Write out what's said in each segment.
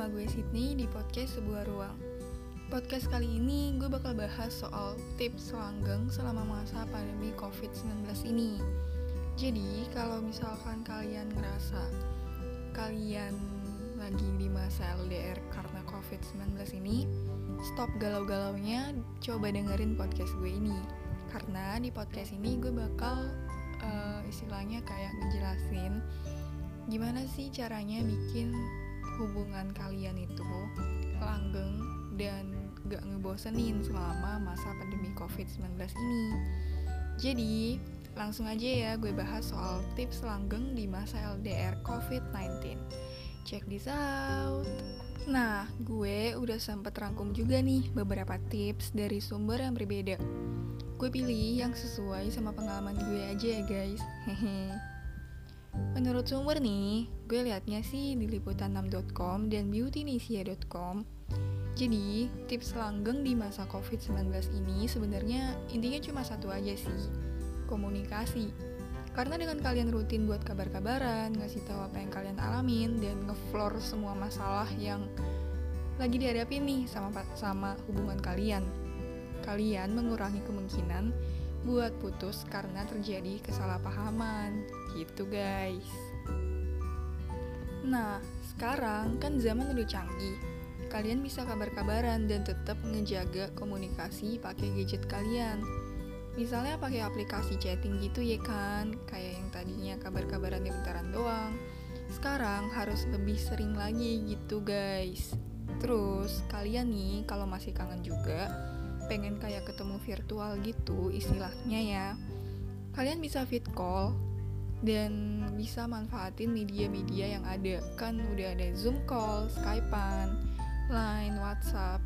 sama gue Sydney di podcast Sebuah Ruang. Podcast kali ini gue bakal bahas soal tips langgeng selama masa pandemi COVID-19 ini. Jadi, kalau misalkan kalian ngerasa kalian lagi di masa LDR karena COVID-19 ini, stop galau-galaunya, coba dengerin podcast gue ini. Karena di podcast ini gue bakal uh, istilahnya kayak ngejelasin gimana sih caranya bikin hubungan kalian itu langgeng dan gak ngebosenin selama masa pandemi COVID-19 ini. Jadi, langsung aja ya gue bahas soal tips langgeng di masa LDR COVID-19. Check this out. Nah, gue udah sempet rangkum juga nih beberapa tips dari sumber yang berbeda. Gue pilih yang sesuai sama pengalaman gue aja ya guys. Hehe. Menurut sumber nih, gue liatnya sih di liputan6.com dan beautynesia.com. Jadi, tips langgeng di masa COVID-19 ini sebenarnya intinya cuma satu aja sih, komunikasi. Karena dengan kalian rutin buat kabar-kabaran, ngasih tahu apa yang kalian alamin, dan ngefloor semua masalah yang lagi dihadapi nih sama sama hubungan kalian. Kalian mengurangi kemungkinan buat putus karena terjadi kesalahpahaman. Gitu guys. Nah, sekarang kan zaman udah canggih. Kalian bisa kabar-kabaran dan tetap ngejaga komunikasi pakai gadget kalian. Misalnya pakai aplikasi chatting gitu ya kan, kayak yang tadinya kabar-kabaran di bentaran doang. Sekarang harus lebih sering lagi gitu guys. Terus kalian nih kalau masih kangen juga, pengen kayak ketemu virtual gitu istilahnya ya. Kalian bisa fit call dan bisa manfaatin media-media yang ada. Kan udah ada zoom call, skypean, line, whatsapp.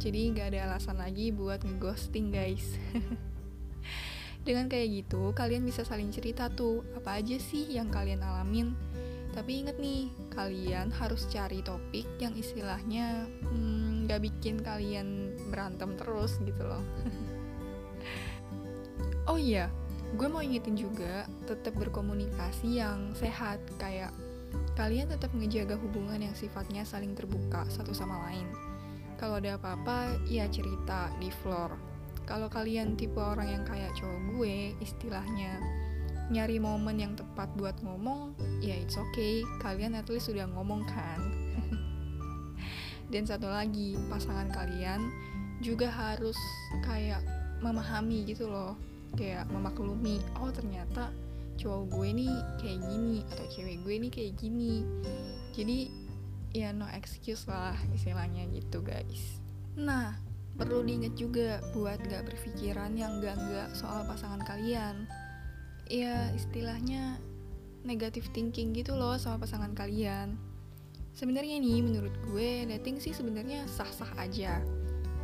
Jadi nggak ada alasan lagi buat ngeghosting guys. Dengan kayak gitu kalian bisa saling cerita tuh apa aja sih yang kalian alamin. Tapi inget nih kalian harus cari topik yang istilahnya hmm, bikin kalian berantem terus gitu loh. Oh iya gue mau ingetin juga tetap berkomunikasi yang sehat kayak kalian tetap menjaga hubungan yang sifatnya saling terbuka satu sama lain. Kalau ada apa-apa ya cerita di floor. Kalau kalian tipe orang yang kayak cowok gue istilahnya nyari momen yang tepat buat ngomong ya it's okay kalian at least sudah ngomong kan. Dan satu lagi pasangan kalian juga harus kayak memahami gitu loh. Kayak memaklumi oh ternyata cowok gue nih kayak gini atau cewek gue nih kayak gini. Jadi ya no excuse lah istilahnya gitu guys. Nah perlu diingat juga buat gak berpikiran yang gak-gak soal pasangan kalian. Ya istilahnya negative thinking gitu loh sama pasangan kalian. Sebenarnya nih menurut gue dating sih sebenarnya sah-sah aja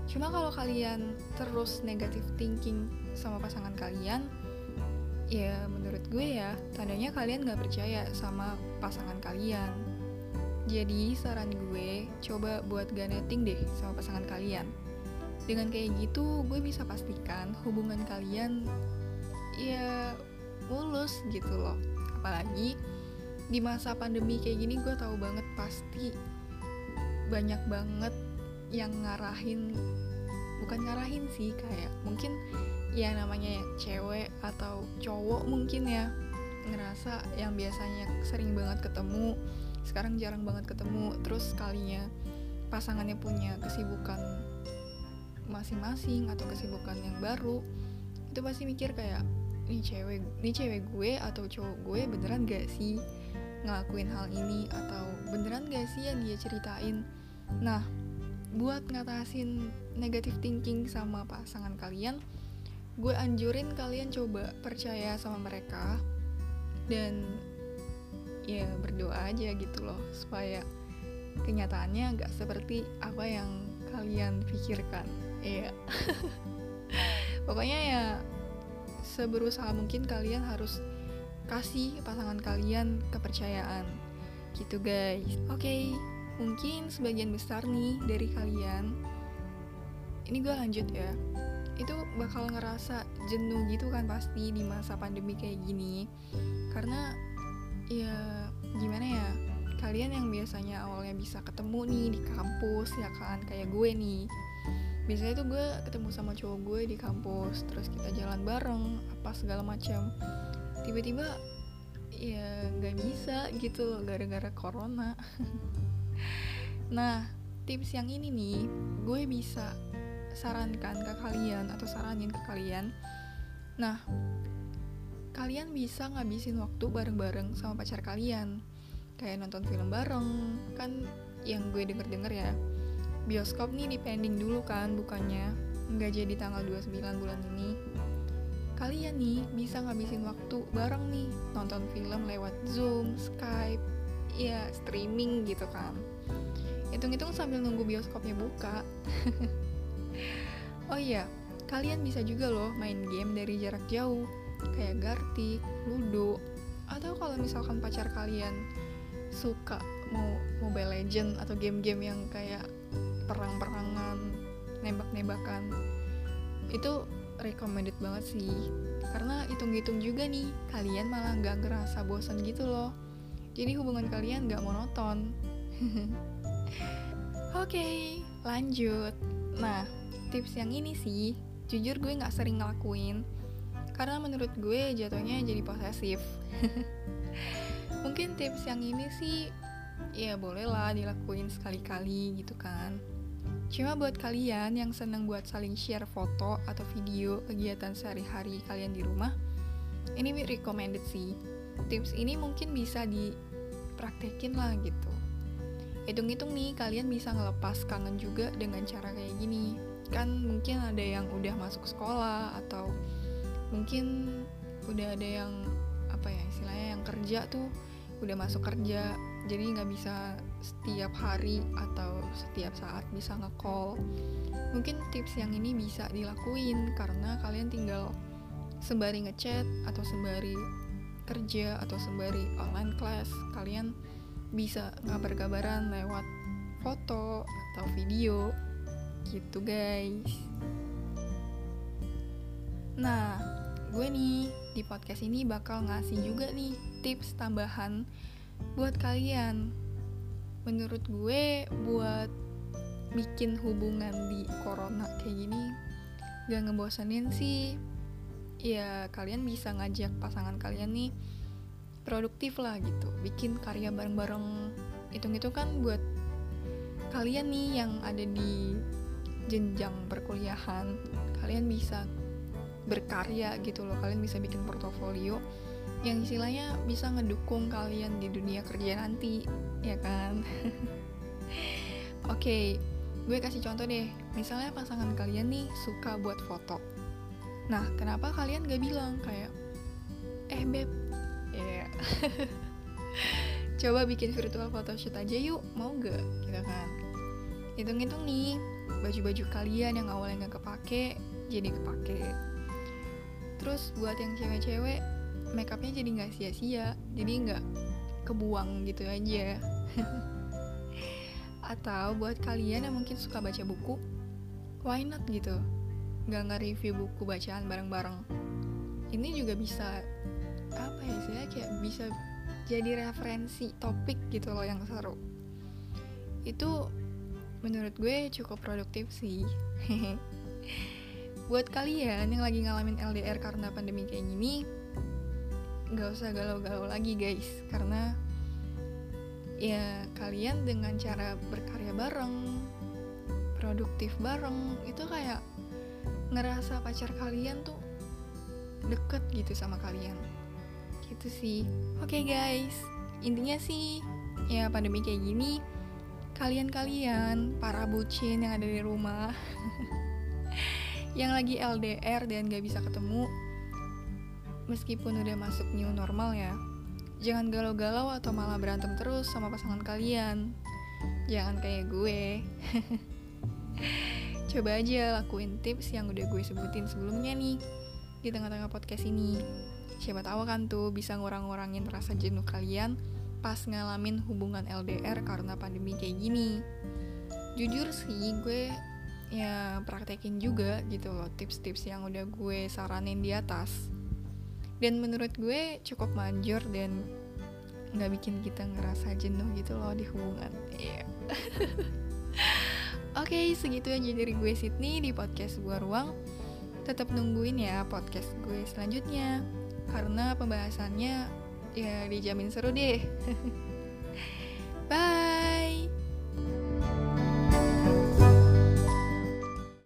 Cuma kalau kalian terus negatif thinking sama pasangan kalian, ya menurut gue ya, tandanya kalian gak percaya sama pasangan kalian. Jadi saran gue, coba buat ganeting deh sama pasangan kalian. Dengan kayak gitu, gue bisa pastikan hubungan kalian ya mulus gitu loh. Apalagi di masa pandemi kayak gini gue tahu banget pasti banyak banget yang ngarahin bukan ngarahin sih kayak mungkin ya namanya cewek atau cowok mungkin ya ngerasa yang biasanya sering banget ketemu sekarang jarang banget ketemu terus kalinya pasangannya punya kesibukan masing-masing atau kesibukan yang baru itu pasti mikir kayak ini cewek ini cewek gue atau cowok gue beneran gak sih ngelakuin hal ini? Atau beneran gak sih yang dia ceritain? Nah buat ngatasin negative thinking sama pasangan kalian gue anjurin kalian coba percaya sama mereka dan ya berdoa aja gitu loh supaya kenyataannya nggak seperti apa yang kalian pikirkan. Iya. Pokoknya ya seberusaha mungkin kalian harus kasih pasangan kalian kepercayaan. Gitu guys. Oke. okay mungkin sebagian besar nih dari kalian ini gue lanjut ya itu bakal ngerasa jenuh gitu kan pasti di masa pandemi kayak gini. Karena ya gimana ya kalian yang biasanya awalnya bisa ketemu nih di kampus ya kan kayak gue nih. Biasanya tuh gue ketemu sama cowok gue di kampus terus kita jalan bareng apa segala macam. Tiba-tiba ya nggak bisa gitu loh gara-gara corona nah tips yang ini nih gue bisa sarankan ke kalian atau saranin ke kalian. Nah kalian bisa ngabisin waktu bareng-bareng sama pacar kalian. Kayak nonton film bareng kan yang gue denger-denger ya. Bioskop nih dipending dulu kan bukannya. Nggak jadi tanggal 29 bulan ini. Kalian nih bisa ngabisin waktu bareng nih. Nonton film lewat Zoom, Skype, ya streaming gitu kan. Hitung-hitung sambil nunggu bioskopnya buka. oh iya, kalian bisa juga loh main game dari jarak jauh, kayak Gartic, Ludo, atau kalau misalkan pacar kalian suka mau Mobile Legend atau game-game yang kayak perang-perangan, nembak-nembakan, itu recommended banget sih. Karena hitung-hitung juga nih kalian malah nggak ngerasa bosan gitu loh. Jadi hubungan kalian nggak monoton oke okay, lanjut nah tips yang ini sih jujur gue nggak sering ngelakuin karena menurut gue jatuhnya jadi posesif mungkin tips yang ini sih ya bolehlah dilakuin sekali-kali gitu kan Cuma buat kalian yang seneng buat saling share foto atau video kegiatan sehari-hari kalian di rumah, ini recommended sih. Tips ini mungkin bisa dipraktekin lah gitu. Hitung-hitung nih, kalian bisa ngelepas kangen juga dengan cara kayak gini. Kan mungkin ada yang udah masuk sekolah atau mungkin udah ada yang apa ya istilahnya yang kerja tuh udah masuk kerja jadi nggak bisa setiap hari atau setiap saat bisa nge-call mungkin tips yang ini bisa dilakuin karena kalian tinggal sembari ngechat atau sembari kerja atau sembari online class kalian bisa ngabar-kabaran lewat foto atau video. Gitu guys. Nah gue nih di podcast ini bakal ngasih juga nih tips tambahan buat kalian. Menurut gue buat bikin hubungan di corona kayak gini gak ngebosenin sih. Ya kalian bisa ngajak pasangan kalian nih produktif lah gitu. Bikin karya bareng-bareng hitung-hitung kan buat kalian nih yang ada di jenjang perkuliahan. Kalian bisa berkarya gitu loh kalian bisa bikin portofolio yang istilahnya bisa ngedukung kalian di dunia kerja nanti ya kan? Oke okay, gue kasih contoh deh. Misalnya pasangan kalian nih suka buat foto. Nah kenapa kalian gak bilang kayak eh beb. coba bikin virtual photoshoot aja yuk mau gak gitu kan. Hitung-hitung nih baju-baju kalian yang awalnya gak kepake jadi kepake. Terus buat yang cewek-cewek makeupnya jadi nggak sia-sia jadi nggak kebuang gitu aja. Atau buat kalian yang mungkin suka baca buku why not gitu? Nggak nge-review buku bacaan bareng-bareng. Ini juga bisa apa ya sih kayak bisa jadi referensi topik gitu loh yang seru. Itu menurut gue cukup produktif sih. Buat kalian yang lagi ngalamin LDR karena pandemi kayak gini nggak usah galau-galau lagi guys. Karena ya kalian dengan cara berkarya bareng produktif bareng itu kayak ngerasa pacar kalian tuh deket gitu sama kalian gitu sih oke okay, guys intinya sih ya pandemi kayak gini kalian-kalian para bucin yang ada di rumah yang lagi LDR dan gak bisa ketemu meskipun udah masuk new normal ya, jangan galau-galau atau malah berantem terus sama pasangan kalian. Jangan kayak gue. Coba aja lakuin tips yang udah gue sebutin sebelumnya nih di tengah-tengah podcast ini. Siapa tahu kan tuh bisa ngurang-ngurangin rasa jenuh kalian pas ngalamin hubungan LDR karena pandemi kayak gini. Jujur sih gue ya praktekin juga gitu loh tips-tips yang udah gue saranin di atas dan menurut gue cukup manjur dan nggak bikin kita ngerasa jenuh gitu loh di hubungan yeah. Oke, okay, segitu aja dari gue Sydney di podcast sebuah ruang. Tetap nungguin ya podcast gue selanjutnya karena pembahasannya ya dijamin seru deh. Bye.